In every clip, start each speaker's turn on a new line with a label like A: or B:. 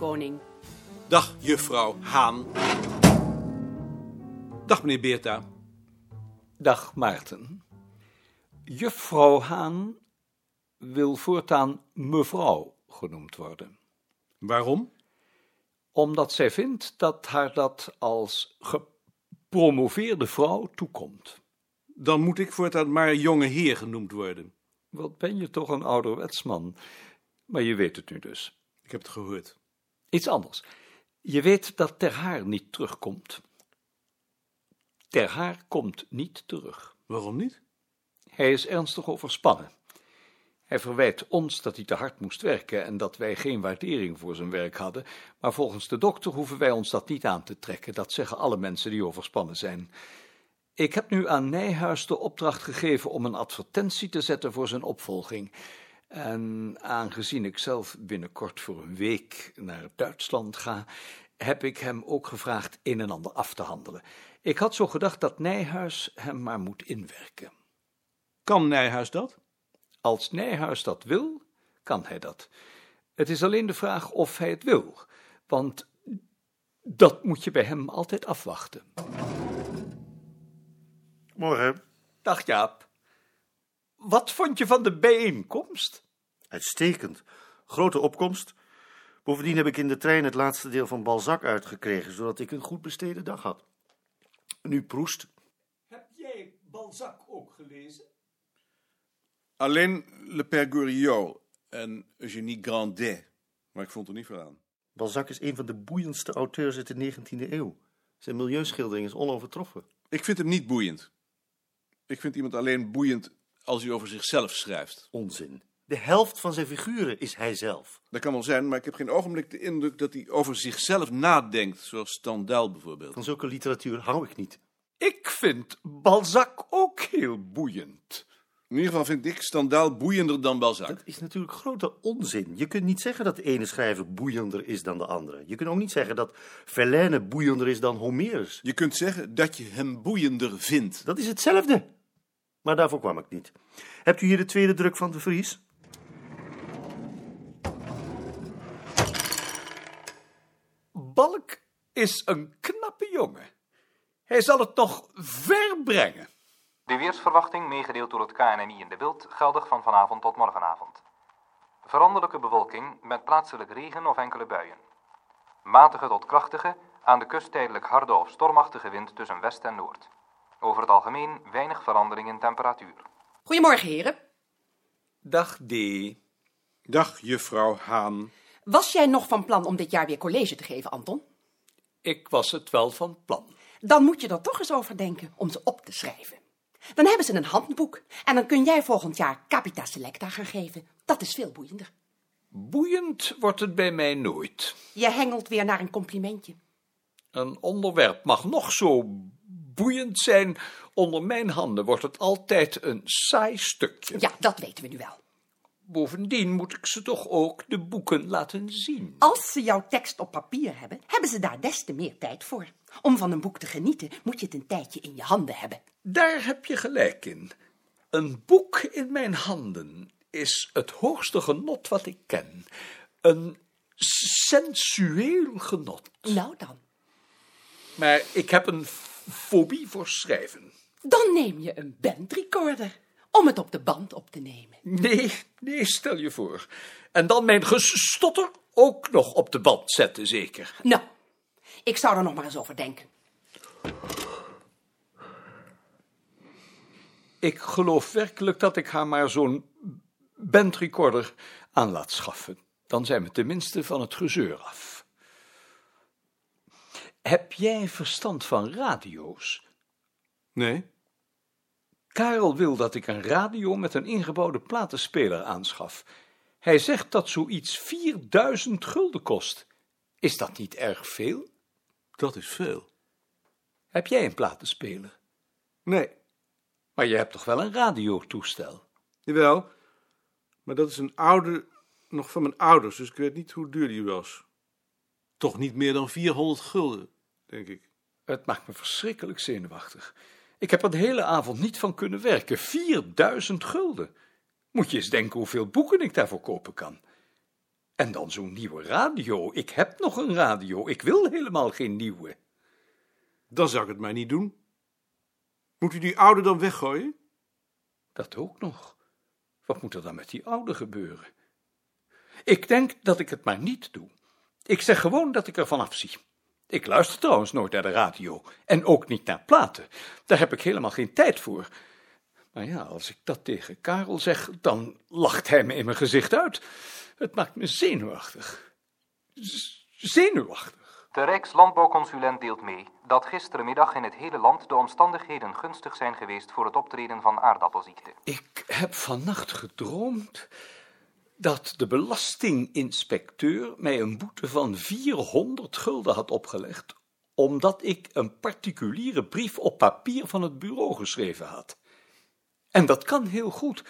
A: Koning.
B: Dag, juffrouw Haan. Dag, meneer Beerta.
C: Dag Maarten. Juffrouw Haan wil voortaan mevrouw genoemd worden.
B: Waarom?
C: Omdat zij vindt dat haar dat als gepromoveerde vrouw toekomt.
B: Dan moet ik voortaan maar jonge heer genoemd worden.
C: Wat ben je toch een ouderwets man. Maar je weet het nu dus.
B: Ik heb het gehoord.
C: Iets anders. Je weet dat Ter Haar niet terugkomt. Ter Haar komt niet terug.
B: Waarom niet?
C: Hij is ernstig overspannen. Hij verwijt ons dat hij te hard moest werken en dat wij geen waardering voor zijn werk hadden, maar volgens de dokter hoeven wij ons dat niet aan te trekken. Dat zeggen alle mensen die overspannen zijn. Ik heb nu aan Nijhuis de opdracht gegeven om een advertentie te zetten voor zijn opvolging. En aangezien ik zelf binnenkort voor een week naar Duitsland ga, heb ik hem ook gevraagd een en ander af te handelen. Ik had zo gedacht dat Nijhuis hem maar moet inwerken.
B: Kan Nijhuis dat?
C: Als Nijhuis dat wil, kan hij dat. Het is alleen de vraag of hij het wil, want dat moet je bij hem altijd afwachten.
D: Morgen.
C: Dag Jaap. Wat vond je van de bijeenkomst?
D: Uitstekend. Grote opkomst. Bovendien heb ik in de trein het laatste deel van Balzac uitgekregen, zodat ik een goed besteden dag had. Nu Proest.
C: Heb jij Balzac ook gelezen?
B: Alleen Le Père Goriot en Eugénie Grandet. Maar ik vond er niet van aan.
D: Balzac is een van de boeiendste auteurs uit de 19e eeuw. Zijn milieuschildering is onovertroffen.
B: Ik vind hem niet boeiend. Ik vind iemand alleen boeiend als hij over zichzelf schrijft.
D: Onzin. De helft van zijn figuren is hij zelf.
B: Dat kan wel zijn, maar ik heb geen ogenblik de indruk dat hij over zichzelf nadenkt, zoals Stendhal bijvoorbeeld.
D: Van zulke literatuur hou ik niet.
C: Ik vind Balzac ook heel boeiend.
B: In ieder geval vind ik Stendhal boeiender dan Balzac.
D: Dat is natuurlijk grote onzin. Je kunt niet zeggen dat de ene schrijver boeiender is dan de andere. Je kunt ook niet zeggen dat Verlaine boeiender is dan Homerus.
B: Je kunt zeggen dat je hem boeiender vindt.
D: Dat is hetzelfde. Maar daarvoor kwam ik niet. Hebt u hier de tweede druk van de Vries?
C: Balk is een knappe jongen. Hij zal het nog ver brengen.
E: De weersverwachting, meegedeeld door het KNMI in de Wild, geldig van vanavond tot morgenavond. Veranderlijke bewolking met plaatselijk regen of enkele buien. Matige tot krachtige, aan de kust tijdelijk harde of stormachtige wind tussen west en noord. Over het algemeen weinig verandering in temperatuur.
A: Goedemorgen, heren.
C: Dag D.
B: Dag, juffrouw Haan.
A: Was jij nog van plan om dit jaar weer college te geven, Anton?
C: Ik was het wel van plan.
A: Dan moet je er toch eens over denken om ze op te schrijven. Dan hebben ze een handboek en dan kun jij volgend jaar Capita Selecta gaan geven. Dat is veel boeiender.
C: Boeiend wordt het bij mij nooit.
A: Je hengelt weer naar een complimentje.
C: Een onderwerp mag nog zo boeiend zijn. Onder mijn handen wordt het altijd een saai stukje.
A: Ja, dat weten we nu wel.
C: Bovendien moet ik ze toch ook de boeken laten zien.
A: Als ze jouw tekst op papier hebben, hebben ze daar des te meer tijd voor. Om van een boek te genieten, moet je het een tijdje in je handen hebben.
C: Daar heb je gelijk in. Een boek in mijn handen is het hoogste genot wat ik ken. Een sensueel genot.
A: Nou dan.
C: Maar ik heb een fobie voor schrijven.
A: Dan neem je een bandrecorder om het op de band op te nemen.
C: Nee, nee, stel je voor. En dan mijn gestotter ook nog op de band zetten, zeker.
A: Nou, ik zou er nog maar eens over denken.
C: Ik geloof werkelijk dat ik haar maar zo'n bandrecorder aan laat schaffen. Dan zijn we tenminste van het gezeur af. Heb jij verstand van radio's?
B: Nee?
C: Karel wil dat ik een radio met een ingebouwde platenspeler aanschaf. Hij zegt dat zoiets 4000 gulden kost. Is dat niet erg veel?
B: Dat is veel.
C: Heb jij een platenspeler?
B: Nee.
C: Maar je hebt toch wel een radiotoestel?
B: Jawel. Maar dat is een oude, nog van mijn ouders, dus ik weet niet hoe duur die was. Toch niet meer dan 400 gulden, denk ik.
C: Het maakt me verschrikkelijk zenuwachtig. Ik heb er de hele avond niet van kunnen werken. 4000 gulden. Moet je eens denken hoeveel boeken ik daarvoor kopen kan. En dan zo'n nieuwe radio. Ik heb nog een radio. Ik wil helemaal geen nieuwe.
B: Dan zou ik het maar niet doen. Moet u die oude dan weggooien?
C: Dat ook nog. Wat moet er dan met die oude gebeuren? Ik denk dat ik het maar niet doe. Ik zeg gewoon dat ik er vanaf zie. Ik luister trouwens nooit naar de radio en ook niet naar platen. Daar heb ik helemaal geen tijd voor. Maar ja, als ik dat tegen Karel zeg, dan lacht hij me in mijn gezicht uit. Het maakt me zenuwachtig. Z- zenuwachtig.
E: De Rijkslandbouwconsulent deelt mee dat gisterenmiddag in het hele land de omstandigheden gunstig zijn geweest voor het optreden van aardappelziekte.
C: Ik heb vannacht gedroomd dat de belastinginspecteur mij een boete van 400 gulden had opgelegd, omdat ik een particuliere brief op papier van het bureau geschreven had. En dat kan heel goed,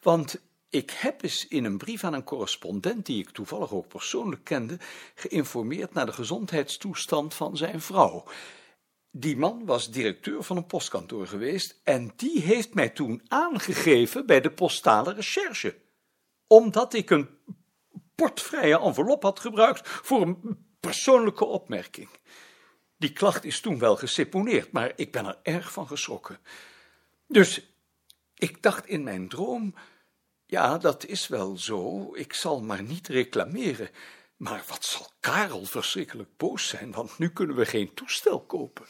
C: want ik heb eens in een brief aan een correspondent, die ik toevallig ook persoonlijk kende, geïnformeerd naar de gezondheidstoestand van zijn vrouw. Die man was directeur van een postkantoor geweest en die heeft mij toen aangegeven bij de postale recherche. Omdat ik een portvrije envelop had gebruikt voor een persoonlijke opmerking. Die klacht is toen wel geseponeerd, maar ik ben er erg van geschrokken. Dus ik dacht in mijn droom, ja, dat is wel zo, ik zal maar niet reclameren. Maar wat zal Karel verschrikkelijk boos zijn, want nu kunnen we geen toestel kopen.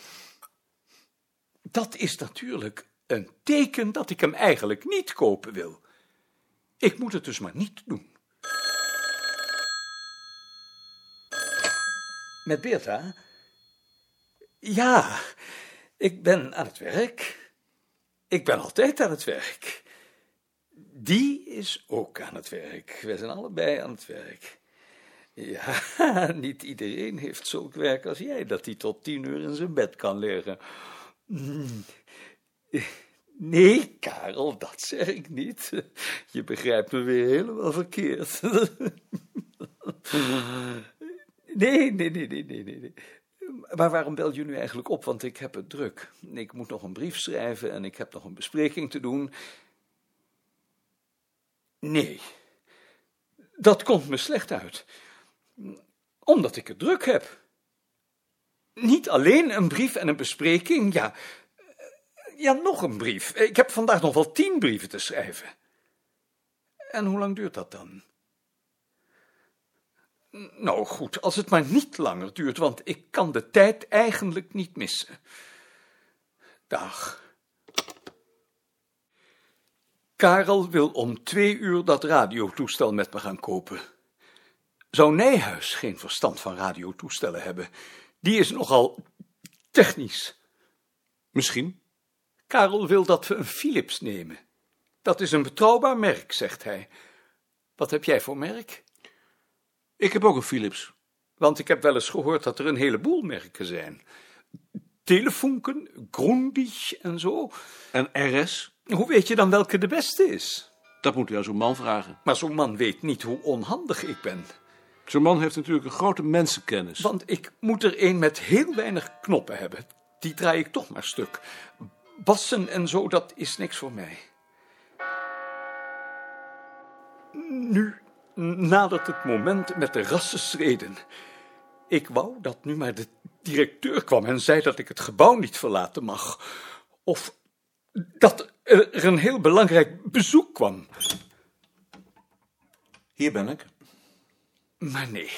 C: Dat is natuurlijk een teken dat ik hem eigenlijk niet kopen wil. Ik moet het dus maar niet doen. Met Beerta? Ja, ik ben aan het werk. Ik ben altijd aan het werk. Die is ook aan het werk. Wij zijn allebei aan het werk. Ja, niet iedereen heeft zulk werk als jij, dat hij tot tien uur in zijn bed kan liggen. Nee, Karel, dat zeg ik niet. Je begrijpt me weer helemaal verkeerd. Nee, nee, nee, nee, nee, nee. Maar waarom bel je nu eigenlijk op? Want ik heb het druk. Ik moet nog een brief schrijven en ik heb nog een bespreking te doen. Nee, dat komt me slecht uit. Omdat ik het druk heb. Niet alleen een brief en een bespreking, ja, ja, nog een brief. Ik heb vandaag nog wel tien brieven te schrijven. En hoe lang duurt dat dan? Nou goed, als het maar niet langer duurt, want ik kan de tijd eigenlijk niet missen. Dag. Karel wil om twee uur dat radiotoestel met me gaan kopen. Zou Nijhuis geen verstand van radiotoestellen hebben? Die is nogal technisch.
B: Misschien.
C: Karel wil dat we een Philips nemen. Dat is een betrouwbaar merk, zegt hij. Wat heb jij voor merk?
B: Ik heb ook een Philips.
C: Want ik heb wel eens gehoord dat er een heleboel merken zijn. Telefunken, Grundig en zo.
B: En RS?
C: Hoe weet je dan welke de beste is?
B: Dat moet u aan zo'n man vragen.
C: Maar zo'n man weet niet hoe onhandig ik ben.
B: Zo'n man heeft natuurlijk een grote mensenkennis.
C: Want ik moet er een met heel weinig knoppen hebben. Die draai ik toch maar stuk. Bassen en zo, dat is niks voor mij. Nu nadert het moment met de rassenschreden. Ik wou dat nu maar de directeur kwam en zei dat ik het gebouw niet verlaten mag. Of dat er een heel belangrijk bezoek kwam.
B: Hier ben ik.
C: Maar nee,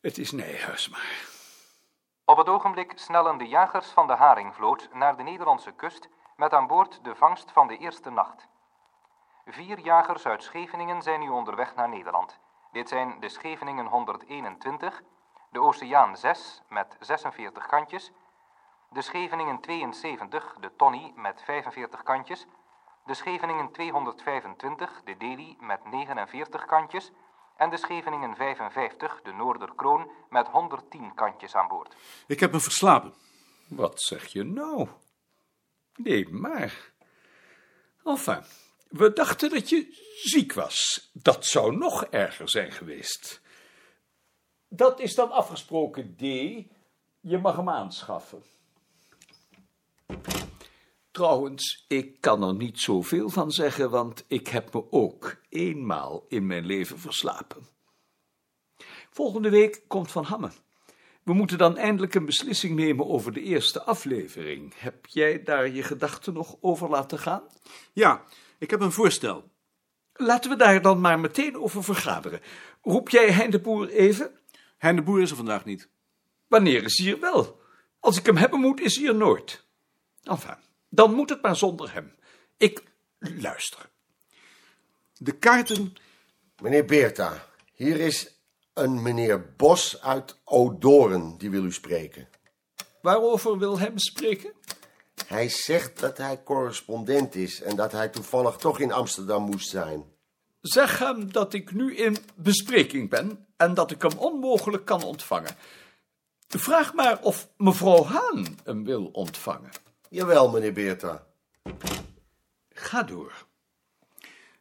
C: het is Nijhuis maar.
E: Op het ogenblik snellen de jagers van de Haringvloot naar de Nederlandse kust met aan boord de vangst van de eerste nacht. Vier jagers uit Scheveningen zijn nu onderweg naar Nederland. Dit zijn de Scheveningen 121, de Oceaan 6 met 46 kantjes, de Scheveningen 72, de Tony met 45 kantjes, de Scheveningen 225, de Delhi met 49 kantjes en de Scheveningen 55, de Noorderkroon met 110 kantjes aan boord.
B: Ik heb me verslapen.
C: Wat zeg je nou? Nee, maar. Enfin, we dachten dat je ziek was. Dat zou nog erger zijn geweest. Dat is dan afgesproken, D. Je mag hem aanschaffen. Trouwens, ik kan er niet zoveel van zeggen, want ik heb me ook eenmaal in mijn leven verslapen. Volgende week komt Van Hamme. We moeten dan eindelijk een beslissing nemen over de eerste aflevering. Heb jij daar je gedachten nog over laten gaan?
B: Ja, ik heb een voorstel.
C: Laten we daar dan maar meteen over vergaderen. Roep jij Hein de Boer even?
B: Hein de Boer is er vandaag niet.
C: Wanneer is hij er wel? Als ik hem hebben moet, is hij er nooit. Enfin, dan moet het maar zonder hem. Ik luister.
B: De kaarten...
F: Meneer Beerta, hier is een meneer Bos uit Odoren, die wil u spreken.
C: Waarover wil hem spreken?
F: Hij zegt dat hij correspondent is en dat hij toevallig toch in Amsterdam moest zijn.
C: Zeg hem dat ik nu in bespreking ben en dat ik hem onmogelijk kan ontvangen. Vraag maar of mevrouw Haan hem wil ontvangen.
F: Jawel, meneer Beerta.
C: Ga door.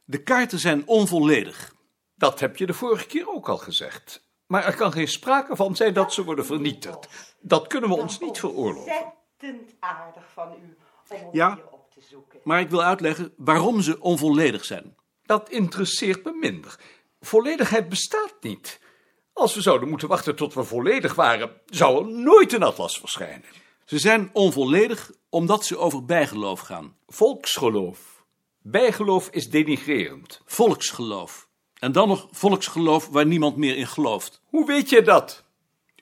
B: De kaarten zijn onvolledig.
C: Dat heb je de vorige keer ook al gezegd. Maar er kan geen sprake van zijn dat ze worden vernietigd. Dat kunnen we ons niet veroorloven.
A: Ontzettend aardig van u om
B: Ja.
A: hier op te zoeken.
B: Maar ik wil uitleggen waarom ze onvolledig zijn.
C: Dat interesseert me minder. Volledigheid bestaat niet. Als we zouden moeten wachten tot we volledig waren, zou er nooit een atlas verschijnen.
B: Ze zijn onvolledig omdat ze over bijgeloof gaan.
C: Volksgeloof. Bijgeloof is denigrerend.
B: Volksgeloof. En dan nog volksgeloof waar niemand meer in gelooft.
C: Hoe weet je dat?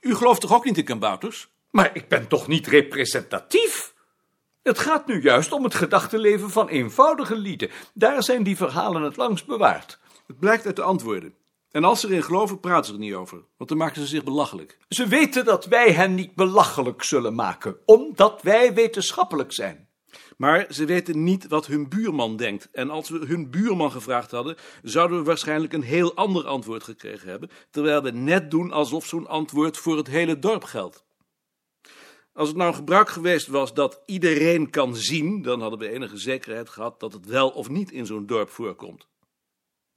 B: U gelooft toch ook niet in kabouters?
C: Maar ik ben toch niet representatief? Het gaat nu juist om het gedachtenleven van eenvoudige lieden. Daar zijn die verhalen het langst bewaard.
B: Het blijkt uit de antwoorden. En als ze erin geloven, praten ze er niet over. Want dan maken ze zich belachelijk.
C: Ze weten dat wij hen niet belachelijk zullen maken, omdat wij wetenschappelijk zijn.
B: Maar ze weten niet wat hun buurman denkt. En als we hun buurman gevraagd hadden, zouden we waarschijnlijk een heel ander antwoord gekregen hebben. Terwijl we net doen alsof zo'n antwoord voor het hele dorp geldt. Als het nou gebruik geweest was dat iedereen kan zien, dan hadden we enige zekerheid gehad dat het wel of niet in zo'n dorp voorkomt.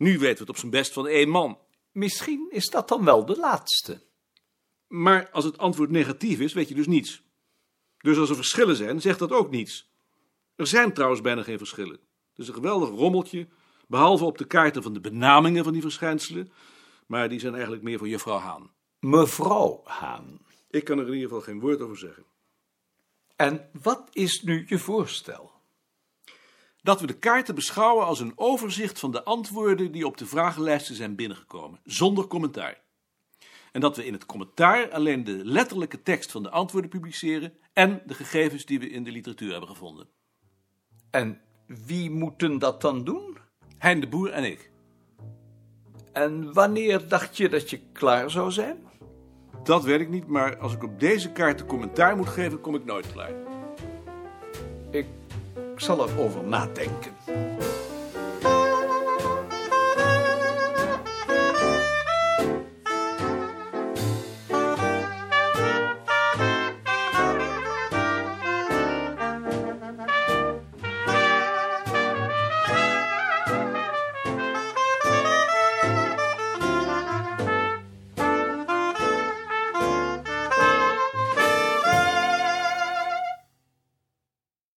B: Nu weten we het op zijn best van één man.
C: Misschien is dat dan wel de laatste.
B: Maar als het antwoord negatief is, weet je dus niets. Dus als er verschillen zijn, zegt dat ook niets. Er zijn trouwens bijna geen verschillen. Het is een geweldig rommeltje, behalve op de kaarten van de benamingen van die verschijnselen. Maar die zijn eigenlijk meer voor juffrouw Haan.
C: Mevrouw Haan.
B: Ik kan er in ieder geval geen woord over zeggen.
C: En wat is nu je voorstel?
B: Dat we de kaarten beschouwen als een overzicht van de antwoorden die op de vragenlijsten zijn binnengekomen, zonder commentaar. En dat we in het commentaar alleen de letterlijke tekst van de antwoorden publiceren en de gegevens die we in de literatuur hebben gevonden.
C: En wie moeten dat dan doen?
B: Hein de Boer en ik.
C: En wanneer dacht je dat je klaar zou zijn?
B: Dat weet ik niet, maar als ik op deze kaarten commentaar moet geven, kom ik nooit klaar.
C: Ik zal erover nadenken.